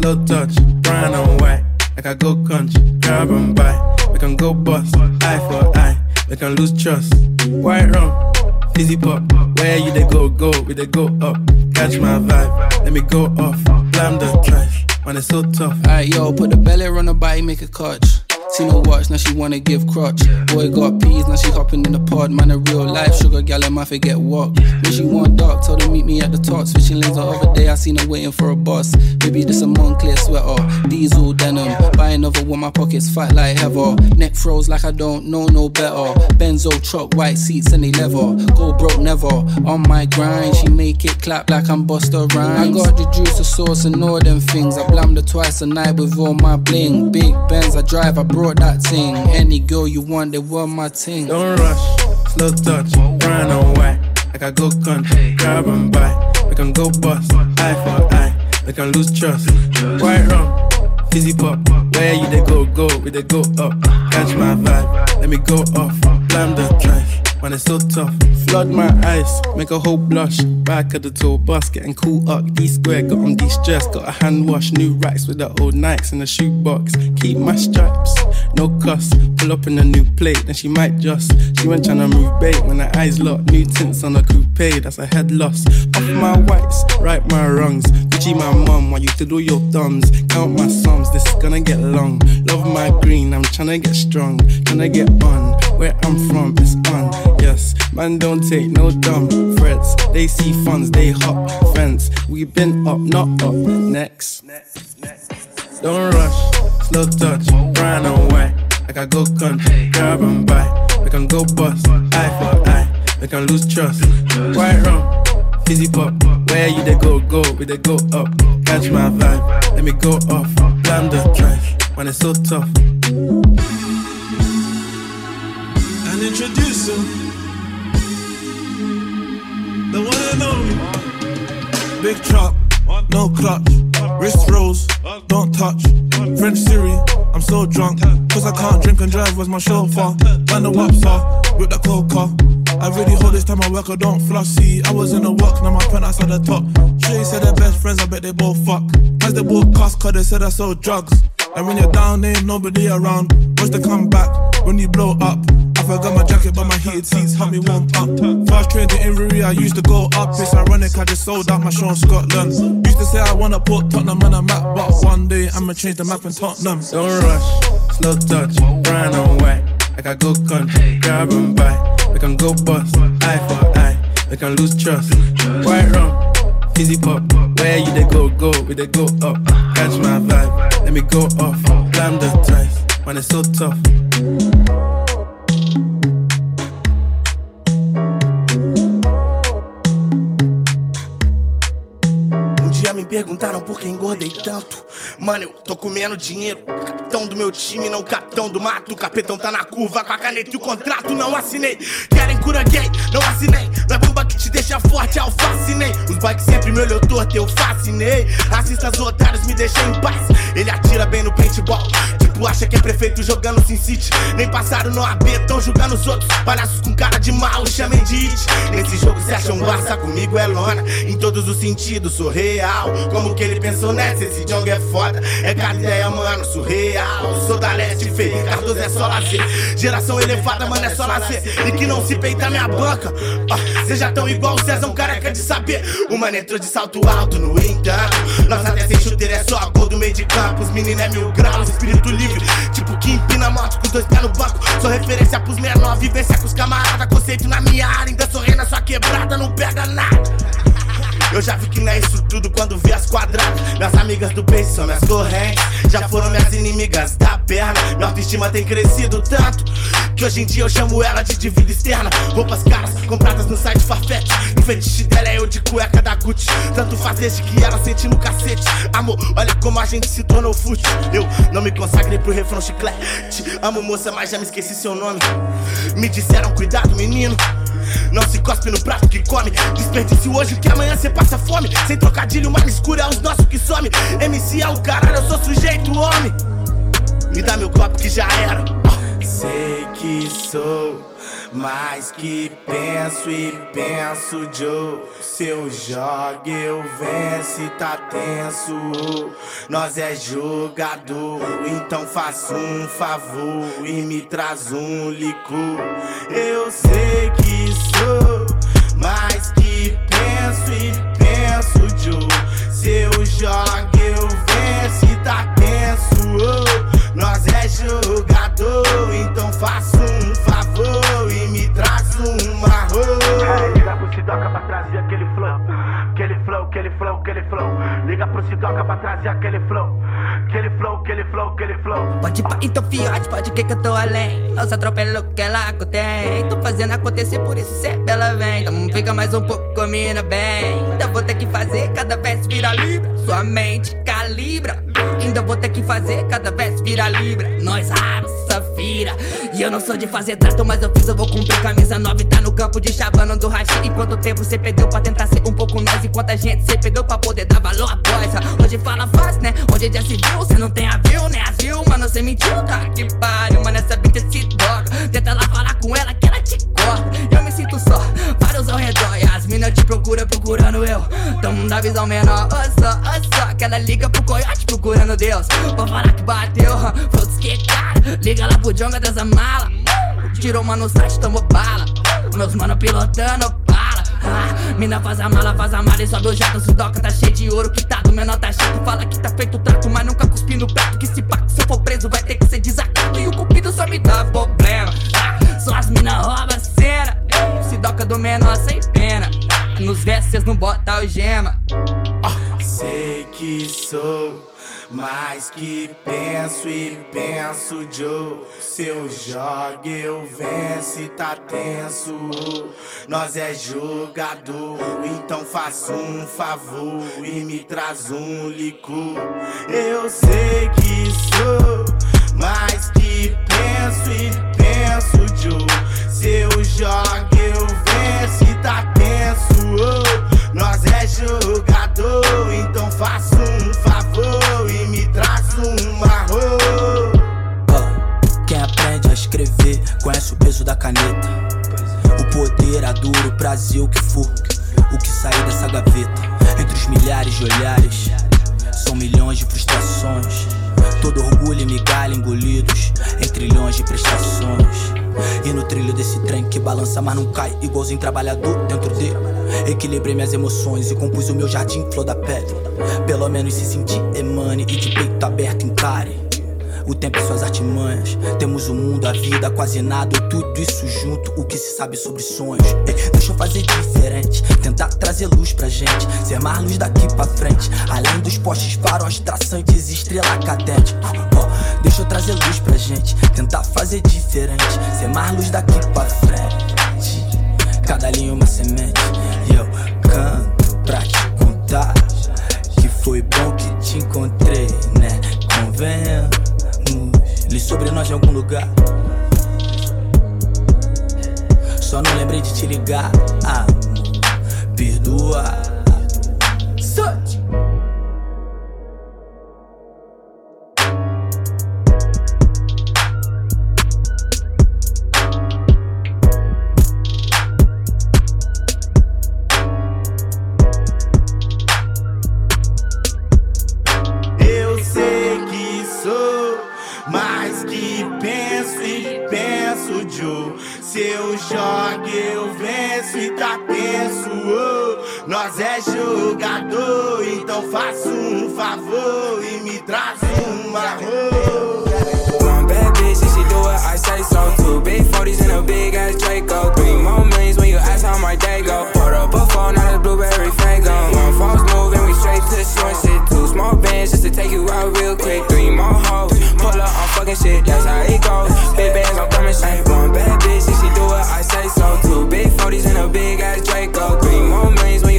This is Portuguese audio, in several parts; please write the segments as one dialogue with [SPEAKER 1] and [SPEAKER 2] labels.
[SPEAKER 1] slow touch, brown and white. Like I go country, grab and buy. We can go bust, eye for eye. We can lose trust. White rum, fizzy pop. Where you they go, go, we they go up. Catch my vibe, let me go off. Blam the trash, man, it's so tough.
[SPEAKER 2] Alright, yo, put the belly on the body, make a catch. Seen her watch, now she wanna give crutch. Boy got peas, now she hopping in the pod. Man, a real life sugar gal, and my forget what. When she want dark, told her meet me at the top. Switching lanes the other day, I seen her waiting for a bus. Maybe this a Moncler sweater, diesel denim. Buy another one, my pockets fat like heather. Neck froze like I don't know no better. Benzo truck, white seats and they leather. Go broke never. On my grind, she make it clap like I'm Busta Rhymes. I got the juice, the sauce, and all them things. I blammed her twice a night with all my bling. Big Benz, I drive, I brought that thing. Any girl you want, they want my thing.
[SPEAKER 1] Don't rush, slow touch, white. Like I go country, grab and buy. We can go bust, eye for eye. We can lose trust. White rum, fizzy pop. Where you they go, go, we they go up. Catch my vibe, let me go off. Blam the trash, man, it's so tough. Flood my eyes, make a whole blush. Back of the tour bus, getting cool up. D square, got on de stress, got a hand wash. New racks with the old Nikes in the shoebox. Keep my stripes, no cuss. Pull up in a new plate, then she might just. She went tryna move bait when her eyes locked. New tints on a coupe, that's a head loss. Off my whites, right my wrongs. Gucci my mum, while you do your thumbs. Count my sums, this is gonna get long. Love my green, I'm tryna get strong. Tryna get on, where I'm from, it's on. Yes, man, don't take no dumb threats. They see funds, they hop fence. We been up, not up. Next. Don't rush, slow touch, brown and white. Like I go country, grab and buy. We can go bust, eye for eye. We can lose trust. White rum, fizzy pop. Where you they go, go, we they go up. Catch my vibe, let me go off. Blam the trash, man, it's so tough.
[SPEAKER 3] And introduce him. Big truck, no clutch. Wrist rolls, don't touch. French Siri, I'm so drunk. Cause I can't drink and drive, was my chauffeur. Man, the waps are with the coca. I really hold this time I work, I don't flossy. I was in the work, now my penthouse at the top. Shay said they're best friends, I bet they both fuck. As they both cause they said I sold drugs. And when you're down, ain't nobody around. What's the comeback when you blow up? I got my jacket, but my heated seats help me warm up. Fast train to Inverie, I used to go up. It's ironic, I just sold out my show in Scotland. Used to say I wanna put Tottenham on a map, but one day I'ma change the map in Tottenham.
[SPEAKER 1] Don't rush, slow touch, brown and white. Like I go country, grab and buy. We can go bust, eye for eye. We can lose trust. White rum, fizzy pop. Where you they go, go, we they go up. Catch my vibe, let me go off. Blam the trash, man, it's so tough.
[SPEAKER 4] Perguntaram por que engordei tanto. Mano, eu tô comendo dinheiro. Capitão do meu time, não capitão do mato. O capitão tá na curva com a caneta e o contrato não assinei. Querem cura gay, não assinei. Não é bomba que te deixa forte, eu fascinei. Os que sempre me olhou torto, eu fascinei. Assistas otários me deixam em paz. Ele atira bem no paintball. Tipo, acha que é prefeito jogando Sin City. Nem passaram no AB, tão julgando os outros. Palhaços com cara de mal, chamem Nesse jogo se acham barça, comigo é lona. Em todos os sentidos, sou real. Como que ele pensou nessa? Esse Jong é foda. É cada ideia, mano, surreal. Sou da leste, feio. Cardoso é só lazer. Geração elevada, mano, é só lazer. E que não se peita minha banca. Ah, já tão igual o César, um careca de saber. O mano entrou de salto alto, no entanto. Nós até sem chuteira é só gol do meio de campo. Os meninos é mil graus, espírito livre. Tipo que empina moto com os dois pés no banco. Sou referência pros menor, vivência com os camaradas. Conceito na minha área, ainda sou rei na sua quebrada, não pega nada. Eu já vi que não é isso tudo quando vi as quadradas. Minhas amigas do beijo são minhas correntes. Já foram minhas inimigas da perna. Minha autoestima tem crescido tanto que hoje em dia eu chamo ela de divida externa. Roupas caras compradas no site Farfetch. O fetiche dela é eu de cueca da Gucci. Tanto faz desde que ela sente no cacete. Amor, olha como a gente se tornou fútil. Eu não me consagrei pro refrão chiclete. Amo moça, mas já me esqueci seu nome. Me disseram cuidado, menino. Não se cospe no prato que come. Desperdício hoje que amanhã cê passa fome. Sem trocadilho, mais escuro é os nossos que some. MC é o caralho, eu sou sujeito, homem. Me dá meu copo que já era.
[SPEAKER 5] Sei que sou
[SPEAKER 4] Mais que penso e penso, Joe. Se eu jogo, eu venço tá tenso. Nós é jogador, então faço um favor e me traz um licor. Eu sei que mais que penso e penso, Joe. Se eu jogo, eu venço e tá tenso. Nós é jogador, então faço um favor e me traz uma rola.
[SPEAKER 5] Liga pro Sidoca pra trazer aquele flow. Aquele flow, aquele flow, aquele flow. Liga pro Sidoca pra trazer aquele flow. Aquele flow, aquele flow, flow.
[SPEAKER 6] Pode pá, então fiote, pode que que eu tô além. Não se atropela o que ela tem. Tô fazendo acontecer, por isso sempre ela vem. Então fica mais um pouco, mina bem. Ainda vou ter que fazer cada vez virar libra. Sua mente calibra. Ainda vou ter que fazer cada vez virar libra. Nós raça vira. E eu não sou de fazer trato, mas eu fiz, eu vou cumprir. Camisa 9 tá no campo de chavando do rachi. E quanto tempo você perdeu pra tentar ser um pouco nós? E quanta gente você perdeu pra poder dar valor à coisa? Hoje fala fácil, né? Hoje já se viu, cê não tem avião, né? Avião, mano, cê mentiu, tá? Que pariu, mano, essa bitch se droga. Tenta lá falar com ela que ela te Eu me sinto só, vários ao redor. E as minas te procuram, procurando eu. Tamo na visão menor, ó só, ó só. Que ela liga pro coiote procurando Deus. Vou falar que bateu, frutos que cara. Liga lá pro Jonga dessa mala. Tirou uma no site, tomou bala. Meus mano pilotando. Ah, mina faz a mala, faz a mala e sobe o jato. Se doca tá cheio de ouro, que tá do menor tá chato. Fala que tá feito trato, mas nunca cuspi no prato. Que se pá, se eu for preso, vai ter que ser desacato. E o cupido só me dá problema. Ah, só as mina rouba pena. Nos versos cês não bota algema.
[SPEAKER 4] Sei que sou mais que penso e penso, Joe. Se eu jogo, eu venço e tá tenso. Nós é jogador, então faço um favor e me traz um licor. Eu sei que sou mais que penso e penso, Joe. Se eu jogo, eu venço e tá tenso. Nós é jogador, então faço um favor e me traz uma rola.
[SPEAKER 7] Ah, Quem aprende a escrever conhece o peso da caneta. O poder, a dor, o prazer, o que for. O que sair dessa gaveta. Entre os milhares de olhares, são milhões de frustrações. Todo orgulho e migalha engolidos em trilhões de prestações. E no trilho desse trem que balança, mas não cai, igualzinho trabalhador dentro dele. Equilibrei minhas emoções e compus o meu jardim flor da pele. Pelo menos se sentir emane e de peito aberto encare. O tempo e suas artimanhas. Temos o mundo, a vida, quase nada, tudo isso junto. O que se sabe sobre sonhos. Ei, deixa eu fazer diferente. Tentar trazer luz pra gente. Ser mais luz daqui pra frente. Além dos postes faróis traçantes, estrela cadente. Deixa eu trazer luz pra gente. Tentar fazer diferente. Ser mais luz daqui pra frente. Cada linha uma semente. Em algum lugar. Só não lembrei de te ligar. Amor, perdoa.
[SPEAKER 4] É jogador, então faço um favor e me traz uma.
[SPEAKER 8] One bad bitch, and she do what I say so. Two big 40s and a big ass Draco. Three more millions when you ask how my day go. Put up a phone, now it's blueberry fango. One false move and we straight to short shit. Two small bands just to take you out real quick. Three more hoes, pull up on fucking shit, that's how it goes. Big bands, I'm coming straight. One bad bitch, and she do what I say so. Two big 40s and a big ass Draco. Three more millions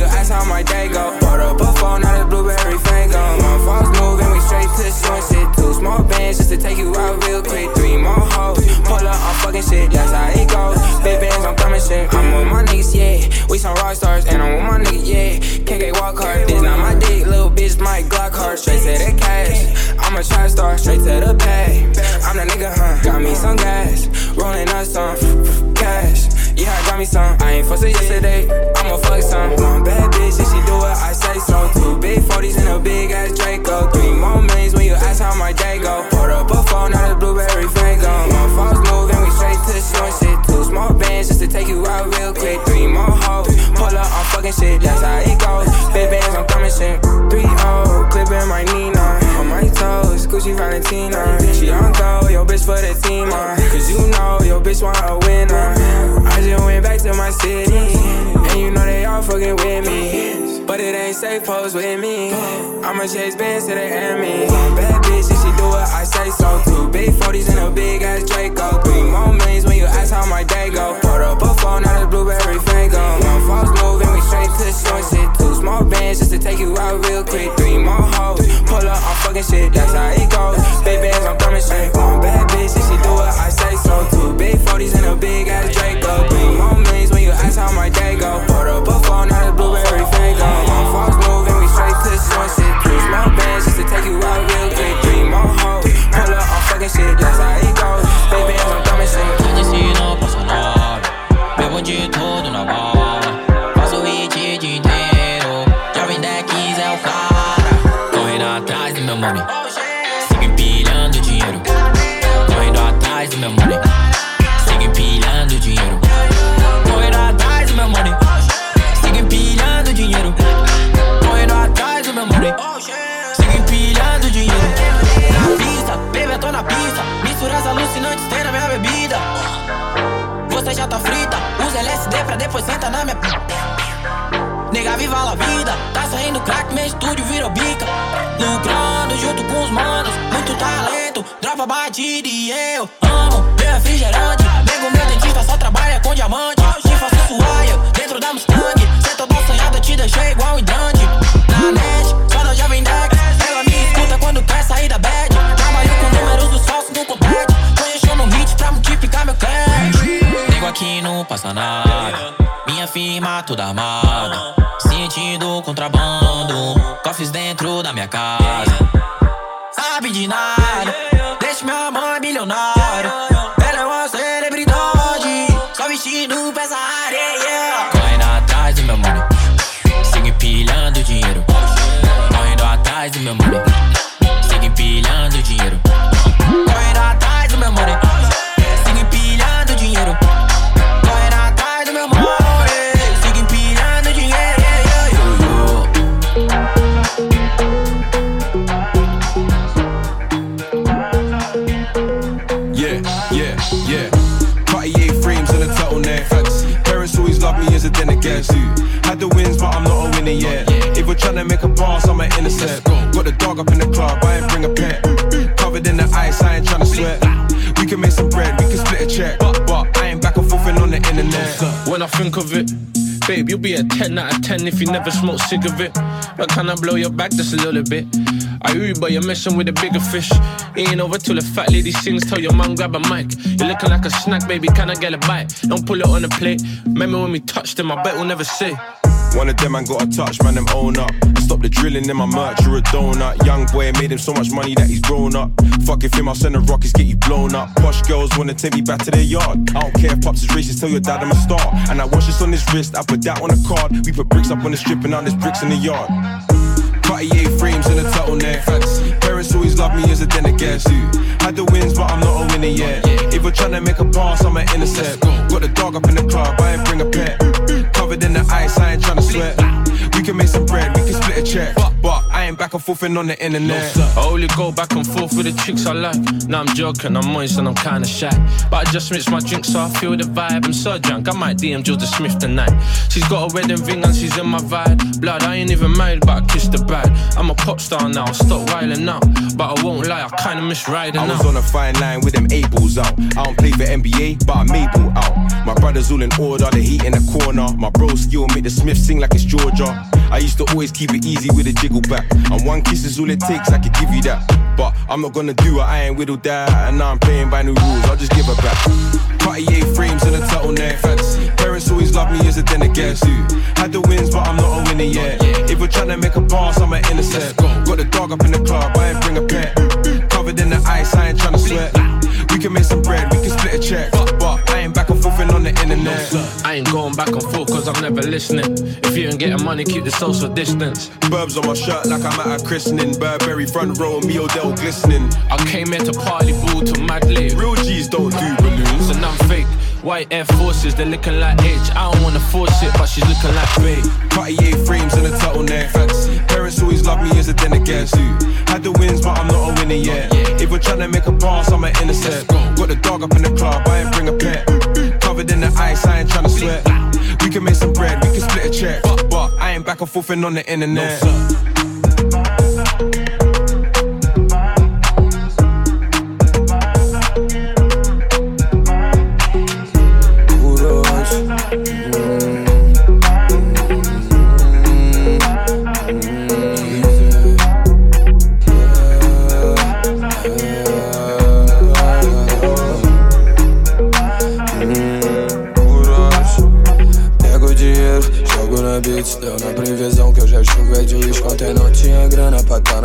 [SPEAKER 8] how my day go. Put up a phone, now it's blueberry fango. False move and we straight to short shit. Two small bands just to take you out real quick. Three more hoes, pull up on fucking shit, that's how it goes. Big bands, I'm coming shit. I'm with my niggas, yeah. We some rock stars, and I'm with my niggas, yeah. KK walk hard, this not my dick, little bitch, my Glock hard. Straight to the cash. I'm a trap star, straight to the pay. I'm the nigga, huh? Got me some gas, rolling up some cash. Me some. I ain't fussing yesterday, I'ma fuck some. One bad bitch, and she do what I say so. Two big 40s and a big ass Draco. Three more millions when you ask how my day go. Poured up a phone, now the blueberry fango. One false move and we straight to short shit. Two small bands just to take you out real quick. Three more hoes, pull up, I'm fucking shit, that's how it goes. Big bands, I'm coming shit. Three O, clipping my Nina. On my toes, Gucci Valentina. She on go, yo bitch for the team, uh. Cause you know your bitch want a winner. I just went back to my city, and you know they all fucking with me. But it ain't safe, pose with me. I'ma chase bands to the enemy. Bad bitch, and she do what I say so. Two big 40s and a big ass Draco. Three more millions when you ask how my day go. Put up a phone, now the blueberry fango. One false move, and we straight to the short. Two small bands just to take you out real quick. Three more hoes, pull up, I'm fucking shit, that's how it goes. Big bands, I'm coming straight. One bad bitch, and she do what I say so. Two big 40s and a big ass Draco. Three more millions when you ask how my day go. Put up a phone, now the blueberry fango. One false move, and we straight to the short. Two small bands just to take you out real quick. Three more hoes, pull up, I'm fucking shit, that's how it goes. Big bands, I'm coming straight.
[SPEAKER 9] Bevo de tudo na bala Faço hit o dia inteiro Jovem Decks é o cara. Correndo atrás do meu money. Sigo empilhando dinheiro. Correndo atrás do meu money. Sigo empilhando dinheiro LSD pra depois senta na minha Nega, viva a vida. Tá saindo crack, meu estúdio virou bica. Lucrando junto com os manos Muito talento, dropa batida e eu amo meu refrigerante. Nego, meu dentista só trabalha com diamante. Te faço suaia dentro da Mustang. Cê toda sonhada, te deixei igual um hidrante
[SPEAKER 10] トだま I'm an innocent. Got the dog up in the club, I ain't bring a pet. Covered in the ice, I ain't trying to sweat. We can make some bread, we can split a check. But, but I ain't back and forth on the internet.
[SPEAKER 11] When I think of it, babe, you'll be a 10 out of 10 if you never smoke cigarette. But can I blow your back just a little bit? I Uber, you're messing with a bigger fish. Ain't over till the fat lady sings, tell your mom grab a mic. You're looking like a snack, baby, can I get a bite? Don't pull it on the plate. Remember when we touched them, I bet we'll never say.
[SPEAKER 10] One of them, I got a touch, man, them own up. Stop the drilling in my merch, you're a donut. Young boy made him so much money that he's grown up. Fuck if him, I'll send the rockets, get you blown up. Posh girls wanna take me back to their yard. I don't care if pops is racist, tell your dad I'm a star. And I watch this on his wrist, I put that on a card. We put bricks up on the strip and now there's bricks in the yard. Cartier frames and a turtleneck. Parents always love me as a den again. Had the wins, but I'm not a winner yet. If we're trying to make a pass, I'm an innocent. Got the dog up in the club, I ain't bring a pet. Covered in the ice, I ain't trying to sweat. We can make some bread, we can split a check. But I ain't back and forth and on the internet.
[SPEAKER 11] I only go back and forth with the chicks I like. Now I'm joking, I'm moist and I'm kinda shy. But I just mix my drink so I feel the vibe. I'm so drunk, I might DM Georgia Smith tonight. She's got a wedding ring and she's in my vibe. Blood, I ain't even married, but I kissed the bride. I'm a pop star now, stop riling out. But I won't lie, I kinda miss riding
[SPEAKER 10] I was
[SPEAKER 11] out.
[SPEAKER 10] on a fine line with them eight balls out. I don't play for NBA, but I made ball out. My brothers all in order, the heat in the corner. My bro skill make the Smith sing like it's Georgia. I used to always keep it easy with a jiggle back. And one kiss is all it takes, I could give you that. But I'm not gonna do it, I ain't whittled that. And now I'm playing by new rules, I'll just give her back. Cartier frames and a turtleneck. Parents always love me as a den again. Had the wins, but I'm not a winner yet. If we're trying to make a pass, I'm an innocent. Got the dog up in the club, I ain't bring a pet. Covered in the ice, I ain't trying to sweat. We can make some bread, we can split a check. I ain't
[SPEAKER 11] going back and forth cause I'm never listening. If you ain't getting money, keep the social distance.
[SPEAKER 10] Burbs on my shirt like I'm at a christening. Burberry front row, me Odell glistening.
[SPEAKER 11] I came here to party ball to mad lit.
[SPEAKER 10] Real G's don't do balloons.
[SPEAKER 11] And I'm fake. White Air Forces, they're looking like H. I don't wanna force it, but she's looking like Ray.
[SPEAKER 10] Cartier frames and a turtleneck. Fancy. Parents always love me as a den again. Had the wins, but I'm not a winner yet. If we're trying to make a pass, I'm an innocent. Got the dog up in the club, I ain't bring a pet. Covered in the ice, I ain't trying to sweat. We can make some bread, we can split a check. But I ain't back and forth on the internet.
[SPEAKER 12] Pego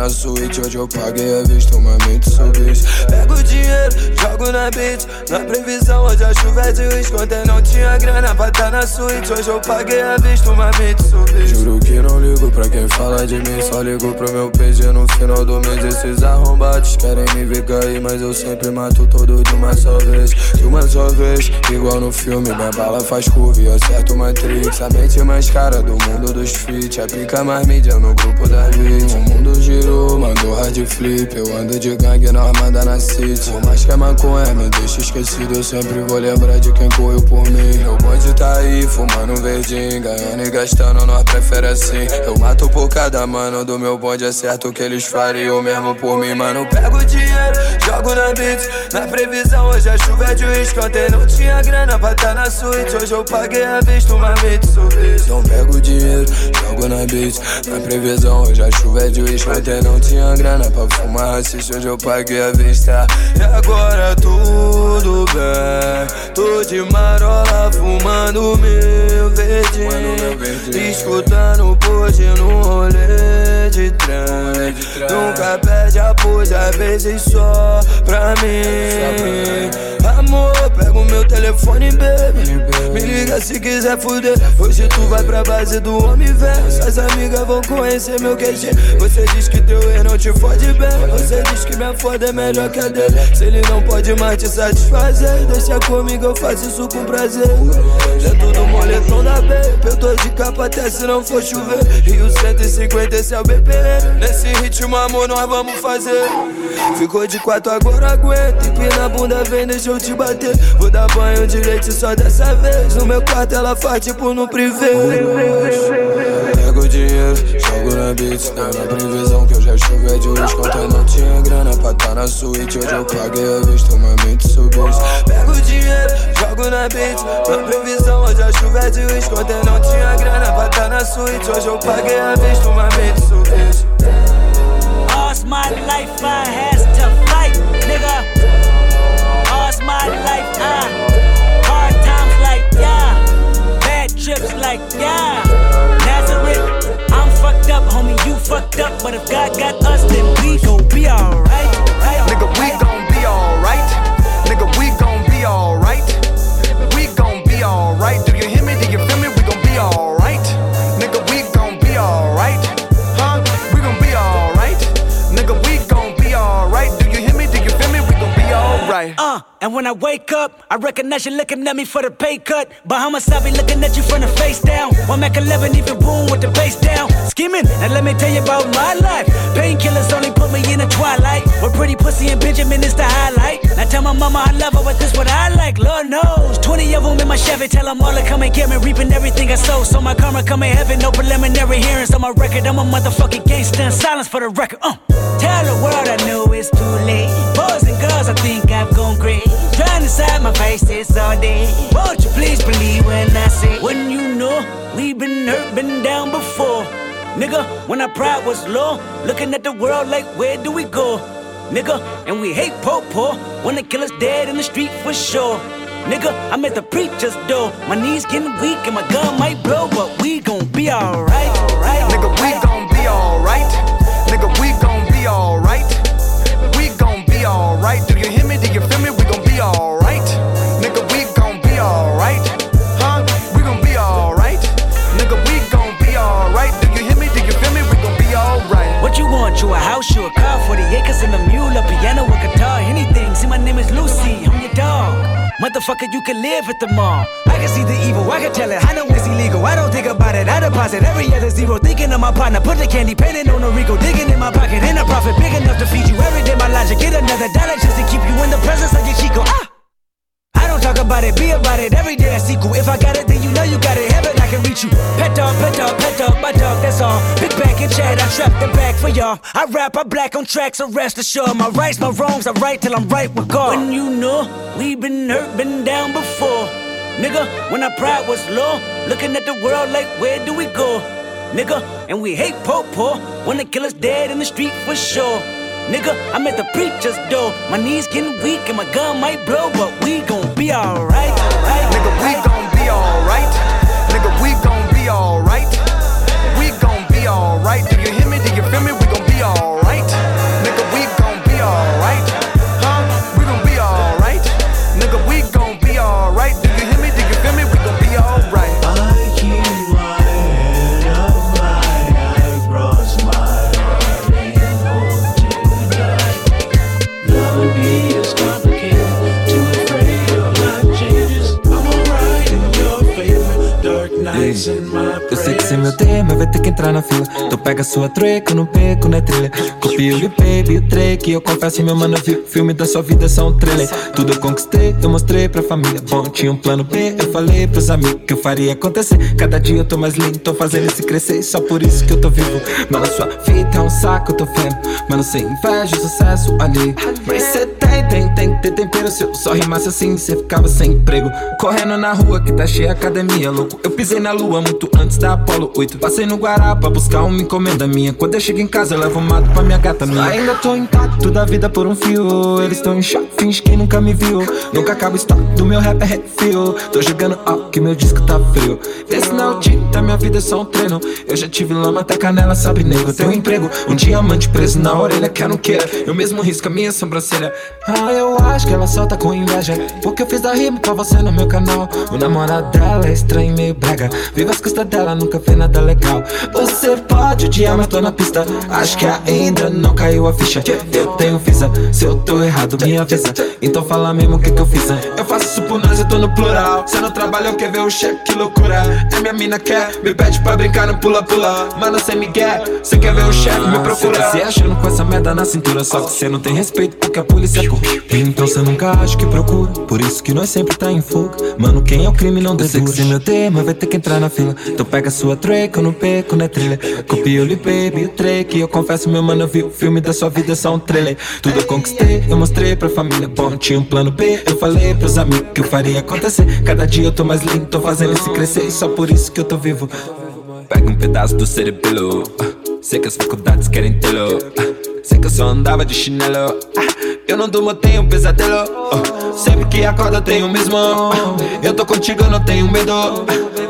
[SPEAKER 12] na suíte Hoje eu paguei a vista, uma mente isso Pego o dinheiro, jogo na beats Na previsão hoje a chuva é de risco. Ontem não tinha grana pra tá na suíte. Hoje eu paguei a vista, uma mente isso Juro que não ligo pra quem fala de mim. Só ligo pro meu PG no final do mês. Esses arrombados querem me ver cair Mas eu sempre mato todo de uma só vez. De uma só vez, igual no filme. Minha bala faz curva e acerto Matrix. A mente mais cara do mundo dos feat Aplica mais mídia no grupo das vítimas O mundo girou, mandou hard flip Eu ando de gangue na armada na city. Por mais que a maconha me deixe esquecido Eu sempre vou lembrar de quem correu por mim. Meu bonde tá aí, fumando um verdinho Ganhando e gastando, nós prefere assim. Eu mato por cada mano do meu bonde É certo que eles fariam mesmo por mim Mano, pego o dinheiro, jogo na beat. Na previsão, hoje a chuva é de uísque Ontem não tinha grana pra tá na suíte. Hoje eu paguei a vista, uma mente isso Então pego o dinheiro, jogo na beat. Na previsão, hoje a chuva é de uísque não tinha grana pra fumar racista Hoje eu paguei a vista. E agora tudo bem Tô de marola fumando meu verdinho Escutando hoje no rolê de trem. Nunca pede apoio, às vezes só pra mim. Amor, pega o meu telefone, baby liga se quiser fuder. Hoje tu vai pra base do homem velho Suas amigas vão conhecer meu QG. Você diz que teu ex não te fode bem. Você diz que minha foda é melhor que a dele. Se ele não pode mais te satisfazer Deixa comigo, eu faço isso com prazer. Dentro do moletom da B. Eu tô de capa até se não for chover. Rio 150, esse é o BPM Nesse ritmo, amor, nós vamos fazer. Ficou de quatro, agora aguenta. Empina a bunda, vem, deixa eu te bater. Vou dar banho de leite só dessa vez. No meu quarto ela faz tipo no privê Pego o dinheiro, jogo na beats Não na previsão que eu já chovei de luz Ontem não tinha grana pra tá na suíte Hoje eu paguei a vista, uma mente isso Pego o dinheiro, jogo na beats Na previsão hoje a chuva é de luz Ontem não tinha grana pra tá na suíte Hoje eu paguei a vista, uma mente isso
[SPEAKER 13] All's my life I has to fight, nigga. All's my life I trips like yeah. Nazareth, I'm fucked up, homie, you fucked up, but if God got us, then we gon' be alright.
[SPEAKER 14] Nigga, we gon' be alright. Nigga, we be alright.
[SPEAKER 13] Uh, and when I wake up, I recognize you looking at me for the pay cut. Bahamas, I be looking at you from the face down. One Mac 11, even boom with the bass down. Skimming, and let me tell you about my life. Painkillers only put me in the twilight. With pretty pussy and Benjamin is the highlight. Now tell my mama I love her, but this what I like. Lord knows. 20 of them in my Chevy, tell them all to come and get me. Reaping everything I sow. So my karma come in heaven, no preliminary hearings on my record. I'm a motherfucking gangster silence for the record. Uh. Tell the world I know it's too late. Girls, I think I've gone crazy. Trying to decide my face this all day. Won't you please believe when I say, when you know we've been hurt, been down before. Nigga, when our pride was low, looking at the world like, where do we go? Nigga, and we hate po po when the killer's dead in the street for sure. Nigga, I'm at the preacher's door. My knees getting weak and my gun might blow, but we gon' be alright.
[SPEAKER 14] Nigga, we gon' be alright. Nigga, we gon' be alright. Alright. Do you hear me? Do you feel me? We gon' be alright.
[SPEAKER 13] Motherfucker, you can live at the mall. I can see the evil, I can tell it. I know it's illegal. I don't think about it. I deposit every other zero. Thinking of my partner, put the candy painting on a Rico. Digging in my pocket, in a profit big enough to feed you every day. My logic, get another dollar just to keep you in the presence of your Chico. Ah! I don't talk about it, be about it. Every day I sequel. If I got it, then you know you got it. Heaven, I can reach you. Pet dog, pet dog, pet dog, my dog, that's all. Big back and chat, I trap the back for y'all. I rap, I black on tracks, so rest assured. My rights, my wrongs, I right till I'm right with God. When you know, we been hurt, been down before. Nigga, when our pride was low, looking at the world like, where do we go? Nigga, and we hate po po, wanna kill us dead in the street for sure. Nigga, I'm at the preacher's door. My knees getting weak and my gun might blow, but we gon' be alright. Right,
[SPEAKER 14] Nigga, we gon' be alright.
[SPEAKER 15] Pega sua treca no beco, na trilha. Copia o baby, o trek. Eu confesso, meu mano, vi o filme da sua vida, só um trailer. Tudo eu conquistei, eu mostrei pra família. Bom, tinha um plano B, eu falei pros amigos que eu faria acontecer. Cada dia eu tô mais lindo, tô fazendo esse crescer. Só por isso que eu tô vivo. Mano, sua fita é um saco, eu tô vendo. Mano, sem inveja, sucesso ali. Mas cê tem, tem, tem que ter tempero. Se eu só rimasse assim, cê ficava sem emprego. Correndo na rua que tá cheia academia, louco. Eu pisei na lua muito antes da Apollo 8. Passei no Guará pra buscar uma encomenda minha. Quando eu chego em casa, eu levo um mato pra minha gata minha. Ainda tô intacto da vida por um fio. Eles tão em choque, finge que nunca me viu. Nunca acaba o estoque do meu rap é refil. Tô jogando alto que meu disco tá frio. Esse não é o time da minha vida, é só um treino. Eu já tive lama até canela, sabe, nego. Eu um emprego, um diamante preso na orelha, quer não queira. Eu mesmo risco a minha sobrancelha. Ah, eu acho que ela só tá com inveja. Porque eu fiz a rima pra você no meu canal. O namorado dela é estranho, meio brega. Viva as custas dela, nunca fez nada legal. Você pode odiar, mas tô na pista. Acho que ainda não caiu a ficha. Eu tenho visa, se eu tô errado, me avisa. Então fala mesmo o que que eu fiz. né? Eu faço eu tô no plural. Cê não trabalha, eu quer ver o cheque, que loucura. É minha mina quer, me pede pra brincar no pula-pula. Mano, cê me quer, cê quer ver o cheque, me procura. Cê tá se achando com essa merda na cintura, só que cê não tem respeito porque a polícia curte. Então cê nunca acha que procura, por isso que nós sempre tá em fuga. Mano, quem é o crime não. Eu que se meu tema vai ter que entrar na fila. Então pega sua treca no beco, na trilha. Copia o Baby, o trek. Eu confesso, meu mano, eu vi o filme da sua vida, é só um trailer. Tudo eu conquistei, eu mostrei pra família. Bom, tinha um plano B, eu falei pros amigos que eu faria acontecer. Cada dia eu tô mais lindo, tô fazendo esse crescer. Só por isso que eu tô vivo. Pega um pedaço do cerebelo. Sei que as faculdades querem tê-lo. Sei que eu só andava de chinelo. Eu não durmo, tenho pesadelo. Sempre que acordo eu tenho mesmo. Eu tô contigo, eu não tenho medo.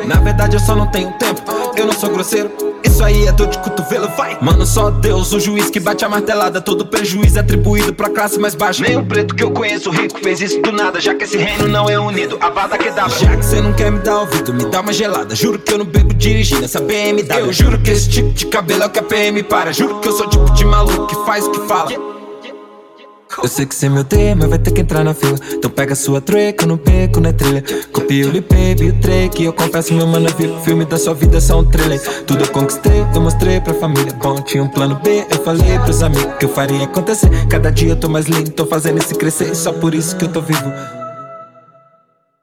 [SPEAKER 15] Na verdade eu só não tenho tempo. Eu não sou grosseiro. Isso aí é dor de cotovelo, vai. Mano, só Deus, o juiz que bate a martelada. Todo prejuízo é atribuído pra classe mais baixa. Nem o preto que eu conheço, rico, fez isso do nada. Já que esse reino não é unido, a bada que dá. Já que cê não quer me dar ouvido, me dá uma gelada. Juro que eu não bebo dirigindo essa BMW. Eu juro que esse tipo de cabelo é o que a PM para. Juro que eu sou o tipo de maluco que faz o que fala. Eu sei que se é meu tema vai ter que entrar na fila. Então pega sua treca no beco, na trilha. Copia o Baby, o trek. Eu confesso, meu mano, eu vi filme da sua vida, é só um trailer. Tudo eu conquistei, eu mostrei pra família. Bom, tinha um plano B, eu falei pros amigos que eu faria acontecer. Cada dia eu tô mais lindo, tô fazendo esse crescer. Só por isso que eu tô vivo.